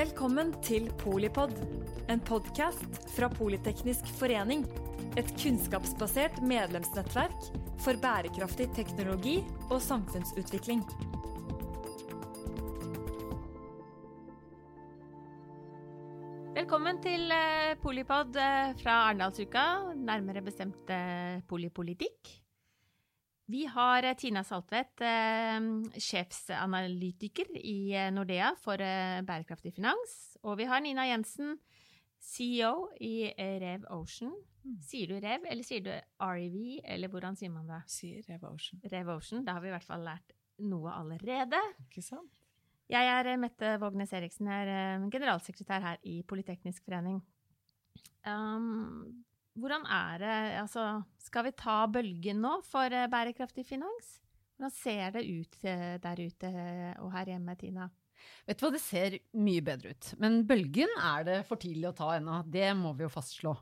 Velkommen til Polipod, en podkast fra Politeknisk forening. Et kunnskapsbasert medlemsnettverk for bærekraftig teknologi og samfunnsutvikling. Velkommen til eh, Polipod eh, fra Arendalsuka, nærmere bestemt eh, Polipolitikk. Vi har eh, Tina Saltvedt, eh, sjefsanalytiker i eh, Nordea for bærekraftig finans. Og vi har Nina Jensen, CEO i Rev Ocean. Sier du Rev, eller sier du REV, eller hvordan sier man det? Sier Rev Ocean. Rev Ocean, da har vi i hvert fall lært noe allerede. Ikke sant? Jeg er Mette Vågnes Eriksen, er generalsekretær her i Politeknisk forening. Um, hvordan er det Altså, skal vi ta bølgen nå for eh, bærekraftig finans? Hvordan ser det ut eh, der ute og her hjemme, Tina? Vet du hva, det ser mye bedre ut. Men bølgen er det for tidlig å ta ennå. Det må vi jo fastslå.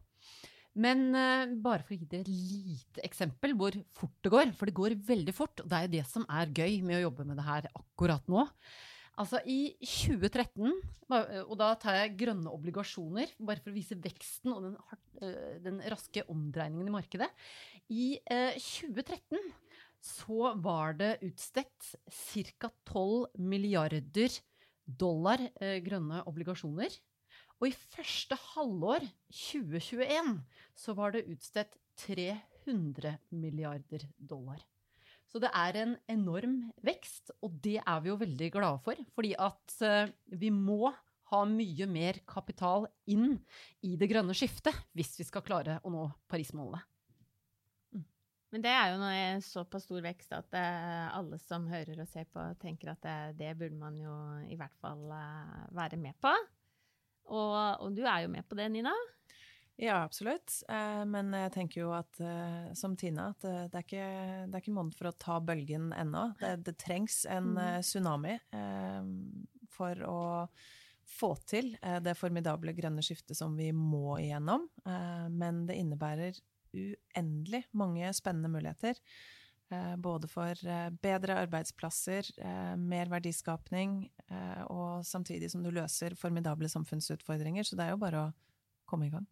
Men uh, bare for å gi dere et lite eksempel hvor fort det går, for det går veldig fort. Og det er jo det som er gøy med å jobbe med det her akkurat nå. Altså i 2013, og da tar jeg grønne obligasjoner, bare for å vise veksten og den, øh, den raske omdreiningen i markedet. I eh, 2013 så var det utstedt ca. 12 milliarder dollar eh, grønne obligasjoner. Og i første halvår 2021 så var det utstedt 300 milliarder dollar. Så det er en enorm vekst, og det er vi jo veldig glade for. Fordi at eh, vi må ha mye mer kapital inn i det grønne skiftet hvis vi skal klare å nå Paris-målene. Men det er jo nå en såpass stor vekst at eh, alle som hører og ser på, tenker at det, det burde man jo i hvert fall eh, være med på. Og, og du er jo med på det, Nina. Ja, absolutt. Eh, Men jeg tenker jo at, eh, som Tina, at eh, det er ikke, det er ikke måned for å ta bølgen ennå. Det, det trengs en eh, tsunami for å få til det formidable grønne skiftet som vi må igjennom. Men det innebærer uendelig mange spennende muligheter. Både for bedre arbeidsplasser, mer verdiskapning, og samtidig som du løser formidable samfunnsutfordringer. Så det er jo bare å komme i gang.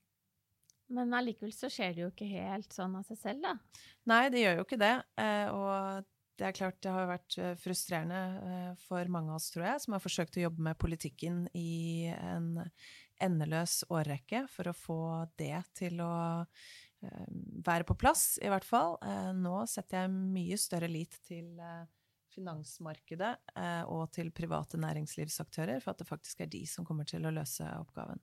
Men allikevel så skjer det jo ikke helt sånn av seg selv, da. Nei, det gjør jo ikke det. eh, Og det er klart det har vært eh, frustrerende eh, for mange av oss, tror jeg, som har forsøkt å jobbe med politikken i en endeløs årrekke for å få det til å være på plass, i hvert fall. Nå setter jeg mye større lit til finansmarkedet og til private næringslivsaktører, for at det faktisk er de som kommer til å løse oppgaven.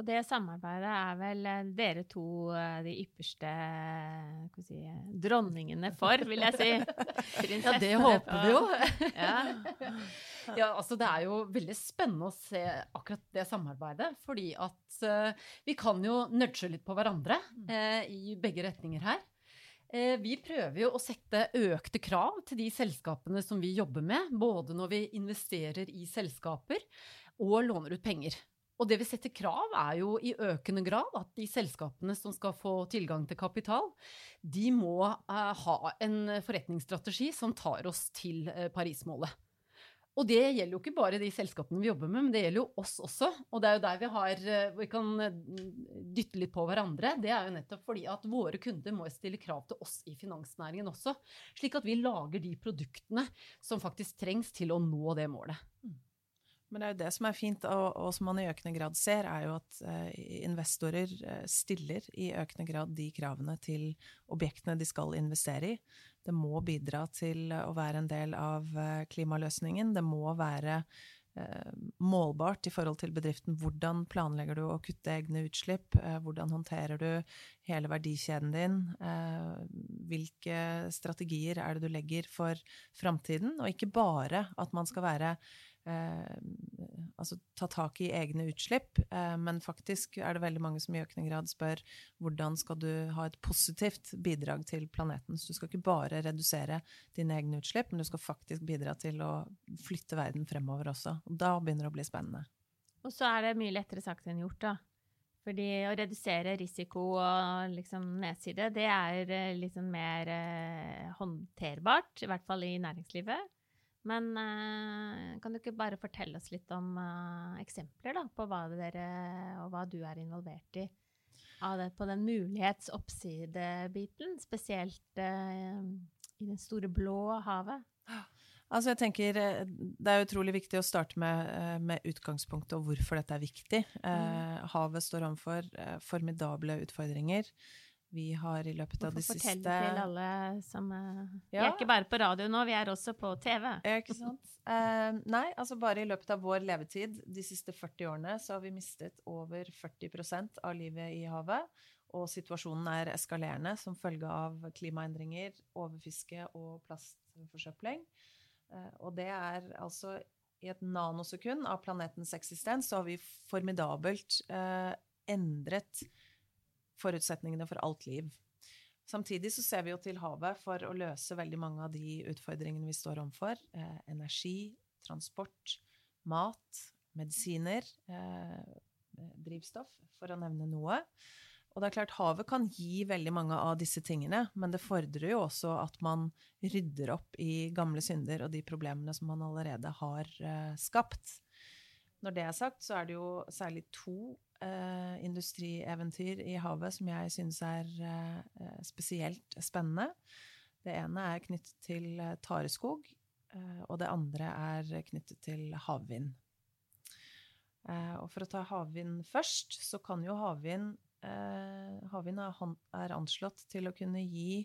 Og det samarbeidet er vel eh, dere to eh, de ypperste eh, si, dronningene for, vil jeg si. Ja, det håper vi jo. Ja. Ja, altså Det er jo veldig spennende å se akkurat det samarbeidet. Fordi at uh, vi kan jo nudge litt på hverandre uh, i begge retninger her. Vi prøver jo å sette økte krav til de selskapene som vi jobber med. Både når vi investerer i selskaper og låner ut penger. Og det vi setter krav, er jo i økende grad at de selskapene som skal få tilgang til kapital, de må eh, ha en forretningsstrategi som tar oss til Parismålet. Og det gjelder jo ikke bare de selskapene vi jobber med, men det gjelder jo oss også. Og det er jo der vi, har, eh, vi kan eh, dytte litt på hverandre. Det er jo nettopp fordi at våre kunder må stille krav til oss i finansnæringen også. Slik at vi lager de produktene som faktisk trengs til å nå det målet. Men det er jo det som er fint, og, og som man i økende grad ser, er jo at eh, investorer eh, stiller i økende grad de kravene til objektene de skal investere i. Det må bidra til å være en del av eh, klimaløsningen. Det må være eh, målbart i forhold til bedriften. Hvordan planlegger du å kutte egne utslipp? Eh, hvordan håndterer du hele verdikjeden din? Eh, hvilke strategier er det du legger for framtiden? Og ikke bare at man skal være eh, altså ta tak i egne utslipp, eh, men faktisk er det veldig mange som i økende grad spør hvordan skal du ha et positivt bidrag til planeten. Så du skal ikke bare redusere dine egne utslipp, men du skal faktisk bidra til å flytte verden fremover også. Og da begynner det å bli spennende. Og så er det mye lettere sagt enn gjort, da. Fordi å redusere risiko og liksom nedside, det er liksom mer eh, håndterbart, i hvert fall i næringslivet. Men eh, kan du ikke bare fortelle oss litt om eh, eksempler da, på hva dere og hva du er involvert i? Det, på den mulighets-oppside-biten, spesielt eh, i det store blå havet? Altså jeg tenker Det er utrolig viktig å starte med, med utgangspunktet og hvorfor dette er viktig. Mm. havet står overfor formidable utfordringer. Vi har i løpet av det siste Fortell til alle som ja. Vi er ikke bare på radio nå, vi er også på TV. Ikke sant. Uh, nei, altså bare i løpet av vår levetid de siste 40 årene så har vi mistet over 40% av livet i havet. Og situasjonen er eskalerende som følge av klimaendringer, overfiske og plastforsøpling. Uh, og det er altså i et nanosekund av planetens eksistens så har vi formidabelt uh, endret forutsetningene for alt liv. Samtidig så ser vi jo til havet for å løse veldig mange av de utfordringene vi står overfor. Eh, energi, transport, mat, medisiner, eh, drivstoff, for å nevne noe. Og det er klart, havet kan gi veldig mange av disse tingene, men det fordrer jo også at man rydder opp i gamle synder og de problemene som man allerede har eh, skapt. Når det er sagt, så er det jo særlig to uh, industrieventyr i havet som jeg synes er uh, spesielt spennende. Det ene er knyttet til tareskog, og det andre er knyttet til havvind. og for å ta havvind først, så kan jo havvind eh, havvind er anslått til å kunne gi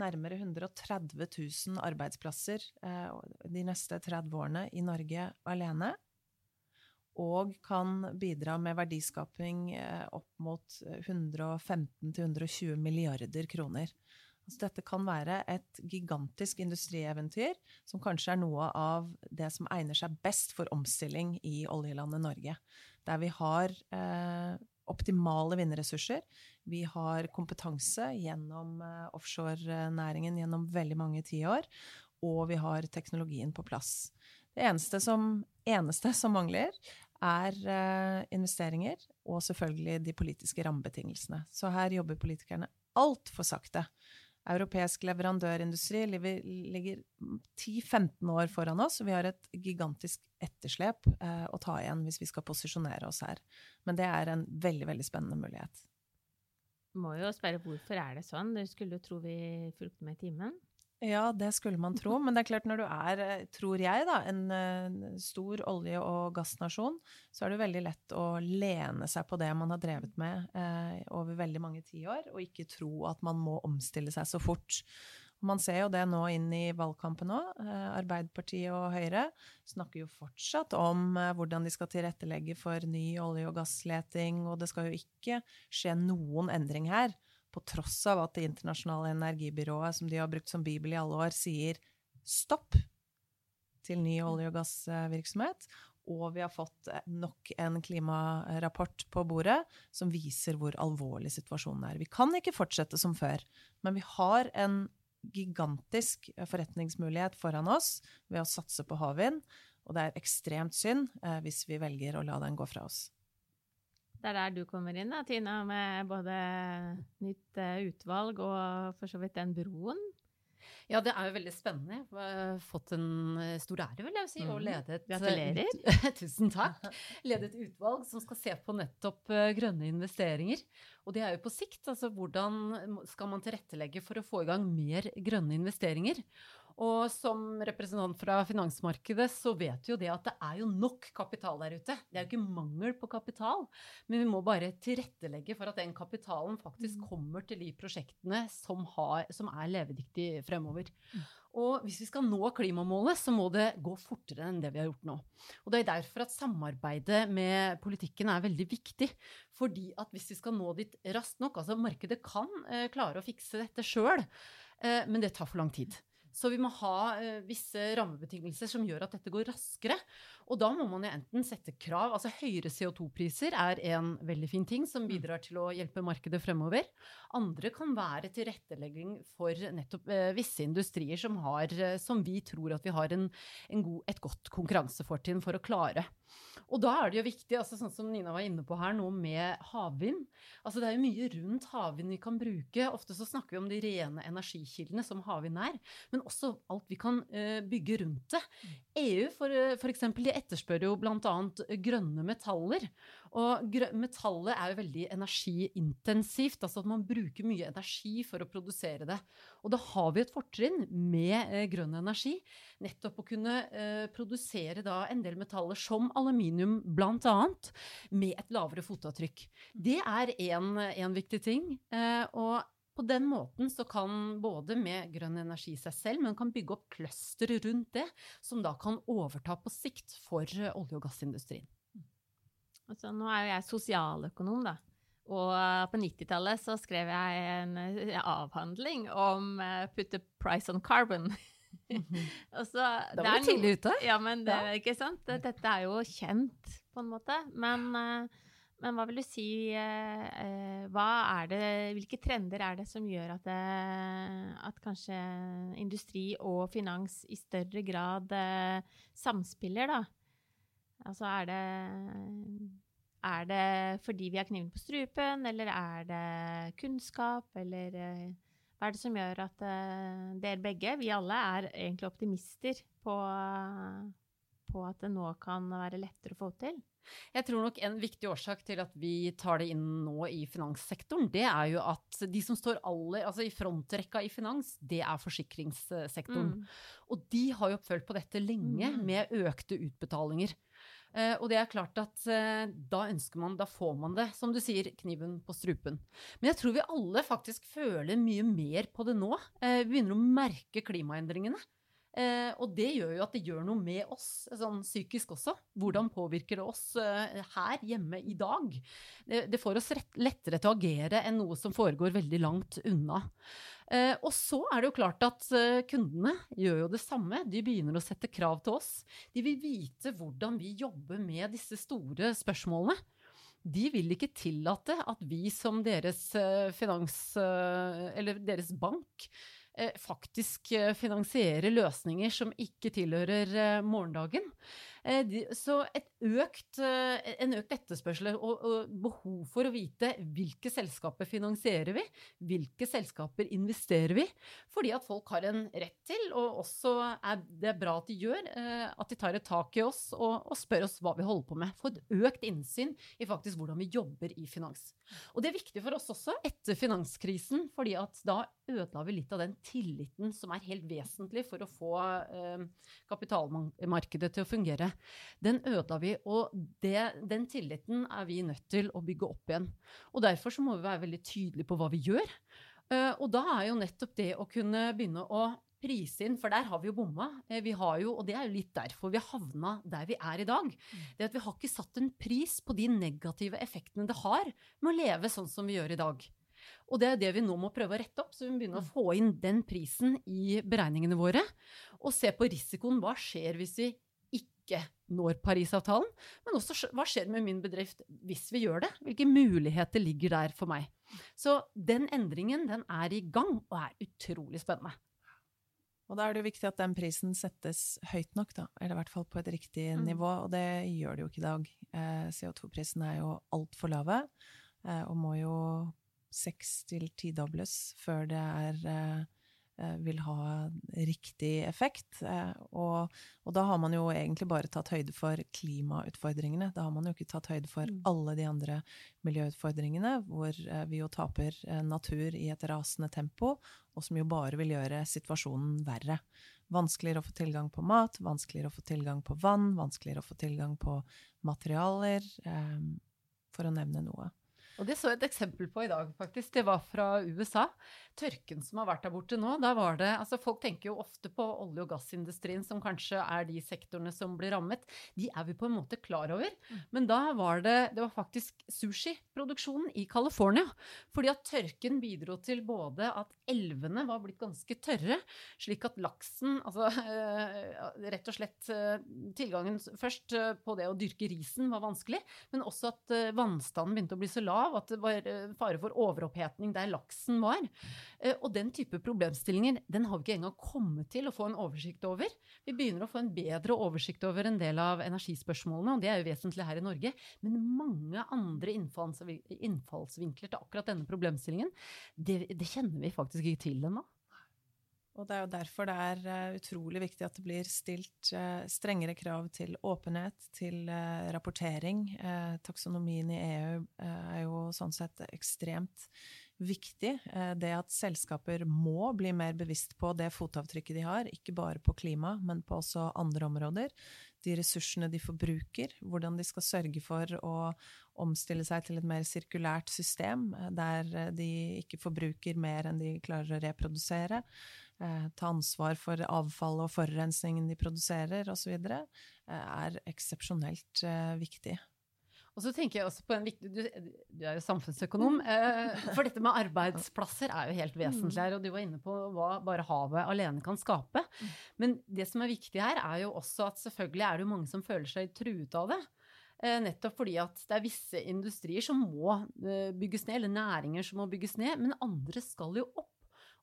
nærmere 130 000 arbeidsplasser eh, de neste 30 årene i Norge alene. Og kan bidra med verdiskaping eh, opp mot 115-120 milliarder kroner. Altså dette kan være et gigantisk industrieventyr som kanskje er noe av det som egner seg best for omstilling i oljelandet Norge. Der vi har eh, optimale vindressurser. Vi har kompetanse gjennom eh, offshorenæringen gjennom veldig mange tiår. Og vi har teknologien på plass. Det eneste som, eneste som mangler, er uh, investeringer og selvfølgelig de politiske rammebetingelsene. Så her jobber politikerne altfor sakte. Europeisk leverandørindustri ligger 10-15 år foran oss, og vi har et gigantisk etterslep eh, å ta igjen hvis vi skal posisjonere oss her. Men det er en veldig, veldig spennende mulighet. Må jo spørre hvorfor er det sånn? Du skulle jo tro vi fulgte med i timen. Ja, det skulle man tro. Men det er klart når du er, eh, tror jeg, da, en eh, stor olje- og gassnasjon, så er det veldig lett å lene seg på det man har drevet med eh, over veldig mange tiår, og ikke tro at man må omstille seg så fort. Man ser jo det nå inn i valgkampen òg. Eh, Arbeiderpartiet og Høyre snakker jo fortsatt om hvordan de skal tilrettelegge for ny olje- og gassleting, og det skal jo ikke skje noen endring her på tross av at Det internasjonale energibyrået, som de har brukt som bibel i alle år, sier stopp til ny olje- og gassvirksomhet. Og vi har fått nok en klimarapport på bordet som viser hvor alvorlig situasjonen er. Vi kan ikke fortsette som før, men vi har en gigantisk forretningsmulighet foran oss ved å satse på havvind. Og det er ekstremt synd eh, hvis vi velger å la den gå fra oss. Det er der du kommer inn, da, Tina, med både nytt uh, utvalg og for så vidt den broen. Ja, det er jo veldig spennende. Jeg har fått en eh, stor ære, vil jeg si, å mm. lede et Gratulerer. Tusen takk. Lede et utvalg som skal se på nettopp grønne investeringer. Og det er jo på sikt. Altså hvordan skal man tilrettelegge for å få i gang mer grønne investeringer? Og som representant fra finansmarkedet så vet jo det at det er jo nok kapital der ute. Det er jo ikke mangel på kapital, men vi må bare tilrettelegge for at den kapitalen faktisk mm. kommer til de prosjektene som, har, som er levedyktige fremover. Mm. Og hvis vi skal nå klimamålet, så må det gå fortere enn det vi har gjort nå. Og det er derfor at samarbeidet med politikken er veldig viktig. Fordi at hvis vi skal nå dit raskt nok Altså, markedet kan eh, klare å fikse dette sjøl, eh, men det tar for lang tid. Så vi må ha eh, visse rammebetingelser som gjør at dette går raskere. Og da må man jo enten sette krav Altså høyere CO2-priser er en veldig fin ting som mm. bidrar til å hjelpe markedet fremover. Andre kan være tilrettelegging for nettopp eh, visse industrier som, har, eh, som vi tror at vi har en, en god, et godt konkurransefortrinn for å klare. Og da er det jo viktig, altså sånn som Nina var inne på her, noe med havvind. Altså det er jo mye rundt havvind vi kan bruke. Ofte så snakker vi om de rene energikildene som havvind er, men også alt vi kan eh, bygge rundt det. EU for, f.eks. for eksempel, de etterspør jo bl.a. grønne metaller. Og metallet er jo veldig energiintensivt, altså at man bruker mye energi for å produsere det. Og da har vi et fortrinn med eh, grønn energi, nettopp å kunne eh, produsere da en del metaller som aluminium bl.a. med et lavere fotavtrykk. Det er én viktig ting. Eh, og på den måten så kan både med grønn energi seg selv, men kan bygge opp clustere rundt det, som da kan overta på sikt for eh, olje- og gassindustrien. Altså, nå er jo jeg sosialøkonom, da. Og eh, på 90-tallet så skrev jeg en eh, avhandling om uh, 'put the price on carbon'. Mm -hmm. så, da var du tidlig ute. Ja, men det, ja. ikke sant? Dette er jo kjent, på en måte. Men, uh, men hva vil du si hva er det, Hvilke trender er det som gjør at, det, at kanskje industri og finans i større grad samspiller, da? Altså er det Er det fordi vi har kniven på strupen, eller er det kunnskap, eller eh, hva er det som gjør at dere begge, vi alle, er egentlig optimister på, på at det nå kan være lettere å få til? Jeg tror nok en viktig årsak til at vi tar det inn nå i finanssektoren, det er jo at de som står aller, altså i frontrekka i finans, det er forsikringssektoren. Mm. Og de har jo følt på dette lenge mm. med økte utbetalinger. Uh, og det er klart at uh, da ønsker man, da får man det, som du sier, kniven på strupen. Men jeg tror vi alle faktisk føler mye mer på det nå. Uh, vi begynner å merke klimaendringene. Eh, og det gjør jo at det gjør noe med oss sånn psykisk også. Hvordan påvirker det oss eh, her hjemme i dag? Det, det får oss rett, lettere til å agere enn noe som foregår veldig langt unna. Eh, og så er det jo klart at eh, kundene gjør jo det samme. De begynner å sette krav til oss. De vil vite hvordan vi jobber med disse store spørsmålene. De vil ikke tillate at vi som deres eh, finans, eh, eller deres bank faktisk eh, finansiere løsninger som ikke tilhører eh, morgendagen. Så økt, en økt etterspørsel og, behov for å vite hvilke selskaper finansierer vi, hvilke selskaper investerer vi, fordi at folk har en rett til, og også er det bra at de gjør, at de tar et tak i oss og, og spør oss hva vi holder på med. Få et økt innsyn i faktisk hvordan vi jobber i finans. Og det er viktig for oss også etter finanskrisen, fordi at da ødela vi litt av den tilliten som er helt vesentlig for å få eh, kapitalmarkedet til å fungere. Den ødela vi, og det, den tilliten er vi nødt til å bygge opp igjen. Og Derfor så må vi være veldig tydelige på hva vi gjør. Uh, og da er jo nettopp det å kunne begynne å prise inn, for der har vi jo bomma. Eh, vi har jo, og det er jo litt derfor vi har havna der vi er i dag. Mm. Det at vi har ikke satt en pris på de negative effektene det har med å leve sånn som vi gjør i dag. Og det er det vi nå må prøve å rette opp, så vi må begynne å mm. få inn den prisen i beregningene våre. Og se på risikoen. Hva skjer hvis vi ikke når Parisavtalen? Men også hva skjer med min bedrift hvis vi gjør det? Hvilke muligheter ligger der for meg? Så den endringen den er i gang og er utrolig spennende. Og da er det jo viktig at den prisen settes høyt nok, da. Eller i hvert fall på et riktig mm. nivå, og det gjør det jo ikke i dag. Eh, CO2-prisene er jo altfor lave, eh, og må jo seks til tidobles før det er eh, vil ha riktig effekt. Eh, og, og, da har man jo egentlig bare tatt høyde for klimautfordringene. Da har man jo ikke tatt høyde for mm. alle de andre miljøutfordringene, hvor vi jo taper natur i et rasende tempo, og som jo bare vil gjøre situasjonen verre. Vanskeligere å få tilgang på mat, vanskeligere å få tilgang på vann, vanskeligere å få tilgang på materialer, for å nevne noe. Og det så jeg et eksempel på i dag, faktisk. Det var fra USA. Tørken som har vært der borte nå, da var det Altså, folk tenker jo ofte på olje- og gassindustrien, som kanskje er de sektorene som blir rammet. De er vi på en måte klar over. Mm. Men da var det Det var faktisk sushiproduksjonen i California. Fordi at tørken bidro til både at elvene var blitt ganske tørre, slik at laksen Altså rett og slett eh, tilgangen først eh, på det å dyrke risen var vanskelig, men også at eh, vannstanden begynte å bli så lav hav, at det var eh, fare for overopphetning der laksen var. Eh, og den type problemstillinger den har vi ikke engang kommet til å få en oversikt over. Vi begynner å få en bedre oversikt over en del av energispørsmålene, og det er jo vesentlig her i Norge. Men mange andre innfallsvinkler til akkurat denne problemstillingen, det, det kjenner vi faktisk ikke til ennå. Og det er jo derfor det er uh, utrolig viktig at det blir stilt uh, strengere krav til åpenhet, til uh, rapportering. taksonomien i EU er jo sånn sett ekstremt viktig. det at selskaper må bli mer bevisst på det fotavtrykket de har, ikke bare på klima, men på også andre områder. De ressursene de forbruker, hvordan de skal sørge for å omstille seg til et mer sirkulært system, der de ikke forbruker mer enn de klarer å reprodusere eh, ta ansvar for avfallet og forurensningen de produserer osv., eh, er eksepsjonelt eh, viktig. Og så tenker jeg også på en viktig, du, du er jo samfunnsøkonom. Eh, for dette med arbeidsplasser er jo helt vesentlig her. Og du var inne på hva bare havet alene kan skape. Men det som er viktig her, er jo også at selvfølgelig er det jo mange som føler seg truet av det. Eh, nettopp fordi at det er visse industrier som må eh, bygges ned, eller næringer som må bygges ned. Men andre skal jo opp.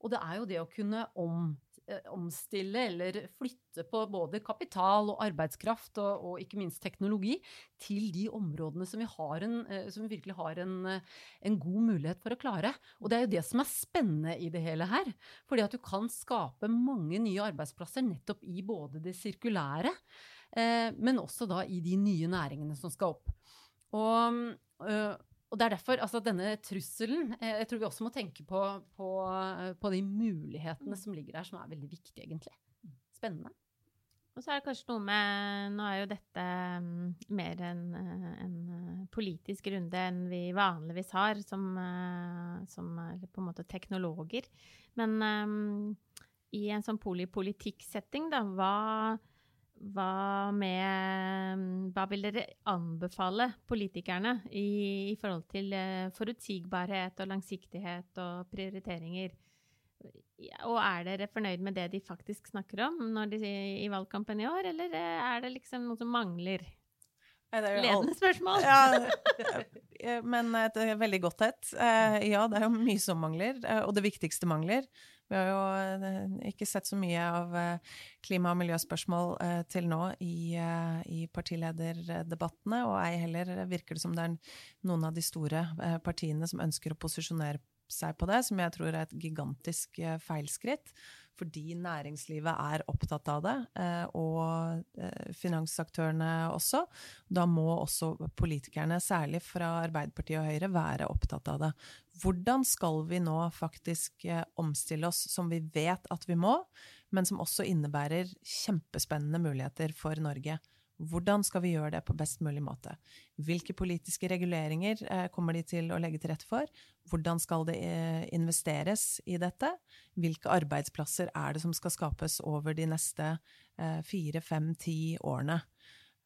Og det er jo det å kunne om, eh, omstille eller flytte på både kapital og arbeidskraft og, og, ikke minst teknologi til de områdene som vi, en, eh, som vi virkelig har en, en, god mulighet for å klare. Og det er jo det som er spennende i det hele her. Fordi at du kan skape mange nye arbeidsplasser nettopp i både det sirkulære, eh, men også da i de nye næringene som skal opp. Og, og det er derfor altså denne trusselen eh, Jeg tror vi også må tenke på, på, på, de mulighetene mm. som ligger der, som er veldig viktige, egentlig. Spennende. Og så er det kanskje noe med Nå er jo dette um, mer en, en, politisk runde enn vi vanligvis har som, som på en måte teknologer. Men um, i en sånn polipolitikksetting, da, hva hva med Hva vil dere anbefale politikerne i, i forhold til uh, forutsigbarhet og langsiktighet og prioriteringer? Og er dere fornøyd med det de faktisk snakker om når de, i valgkampen i år, eller eh, er det liksom noe som mangler? Ledende spørsmål. Ja, men et veldig godt et. Eh, ja, det er jo mye som mangler, og det viktigste mangler. Vi har jo eh, ikke sett så mye av eh, klima- og miljøspørsmål eh, til nå i, i partilederdebattene, og ei heller virker det som det er noen av de store partiene som ønsker å posisjonere seg på det, som jeg tror er et gigantisk feilskritt fordi næringslivet er opptatt av det, eh, og eh, finansaktørene også. Da må også politikerne, særlig fra Arbeiderpartiet og Høyre, være opptatt av det. Hvordan skal vi nå faktisk eh, omstille oss som vi vet at vi må, men som også innebærer kjempespennende muligheter for Norge? Hvordan skal vi gjøre det på best mulig måte? Hvilke politiske reguleringer eh, kommer de til å legge til rette for? Hvordan skal det eh, investeres i dette? Hvilke arbeidsplasser er det som skal skapes over de neste eh, fire, fem, ti årene?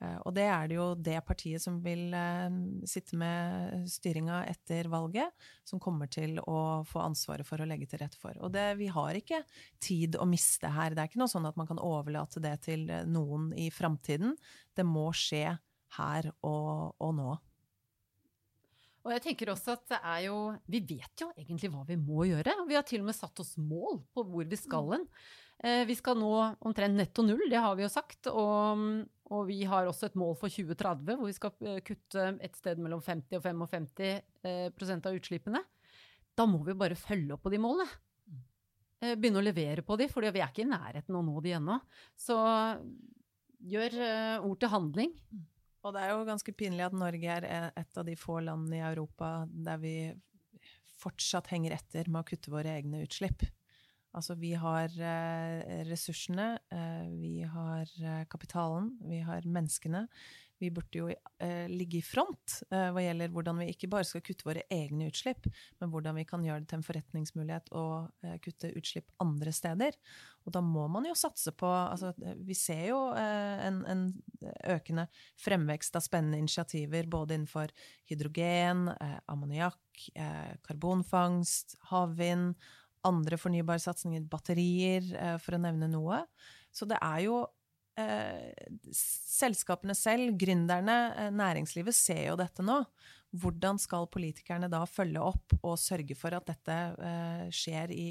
Eh, og det er det jo det partiet som vil eh, sitte med styringa etter valget, som kommer til å få ansvaret for å legge til rette for. Og det, vi har ikke tid å miste her. Det er ikke noe sånn at man kan overlate det til eh, noen i framtiden. Det må skje her og, og nå. Og jeg tenker også at det er jo Vi vet jo egentlig hva vi må gjøre. Vi har til og med satt oss mål på hvor vi skal hen. Vi skal nå omtrent netto null, det har vi jo sagt. Og, og vi har også et mål for 2030 hvor vi skal eh, kutte et sted mellom 50 og 55 eh, av utslippene. Da må vi bare følge opp på de målene. Eh, begynne å levere på de, for vi er ikke i nærheten av å nå de ennå. Så gjør ord til handling. Og det er jo ganske pinlig at Norge er et av de få landene i Europa der vi fortsatt henger etter med å kutte våre egne utslipp. Altså, vi har eh, ressursene, eh, vi har eh, kapitalen, vi har menneskene. Vi burde jo ligge i front hva gjelder hvordan vi ikke bare skal kutte våre egne utslipp, men hvordan vi kan gjøre det til en forretningsmulighet å kutte utslipp andre steder. Og da må man jo satse på altså, Vi ser jo en, en, økende fremvekst av spennende initiativer både innenfor hydrogen, ammoniakk, karbonfangst, havvind andre fornybare satsinger, batterier, eh, for å nevne noe. Så det er jo eh, Selskapene selv, gründerne, eh, næringslivet, ser jo dette nå. hvordan skal politikerne da følge opp og sørge for at dette eh, skjer i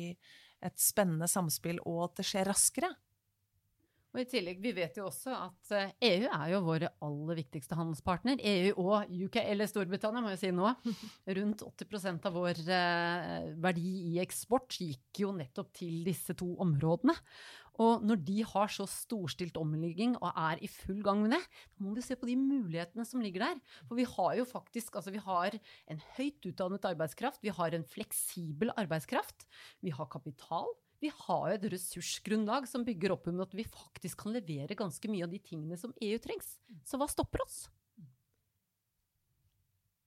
et spennende samspill, og at det skjer raskere? Og i tillegg, Vi vet jo også at EU er jo vår aller viktigste handelspartner. EU og UK, eller Storbritannia må jeg si nå. Rundt 80% av vår verdi i eksport gikk jo nettopp til disse to områdene. Og når de har så storstilt omlegging og er i full gang med det, da må vi se på de mulighetene som ligger der. For vi har jo faktisk altså vi har en høyt utdannet arbeidskraft, vi har en fleksibel arbeidskraft, vi har kapital. Vi har jo et ressursgrunnlag som bygger opp om at vi faktisk kan levere ganske mye av de tingene som EU trengs. Så hva stopper oss?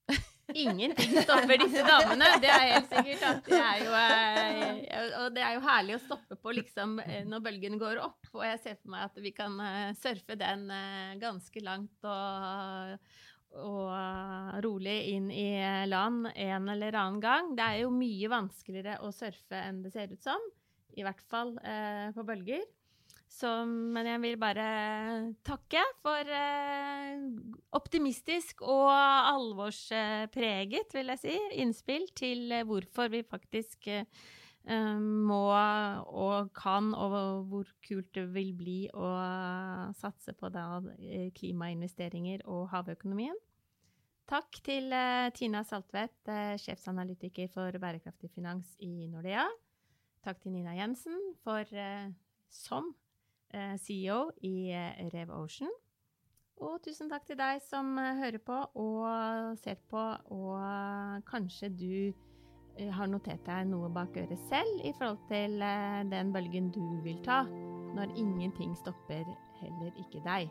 Ingenting stopper disse damene, det er helt sikkert. Det er jo, eh, og det er jo herlig å stoppe på liksom, eh, når bølgen går opp. Og jeg ser for meg at vi kan eh, surfe den ganske langt og, og rolig inn i land en eller annen gang. Det er jo mye vanskeligere å surfe enn det ser ut som. I hvert fall eh, på bølger. Så, men jeg vil bare takke for eh, optimistisk og alvorspreget, vil jeg si, innspill til eh, hvorfor vi faktisk eh, må og kan, og hvor kult det vil bli å satse på da, eh, klimainvesteringer og havøkonomien. Takk til eh, Tina Saltvedt, sjefsanalytiker for bærekraftig finans i Nordea. Takk til Nina Jensen for, som Eh, CEO i eh, Rev Ocean. Og tusen takk til deg som eh, hører på og ser på, og kanskje du har notert deg noe bak øret selv i forhold til den bølgen du vil ta, når ingenting stopper heller ikke deg.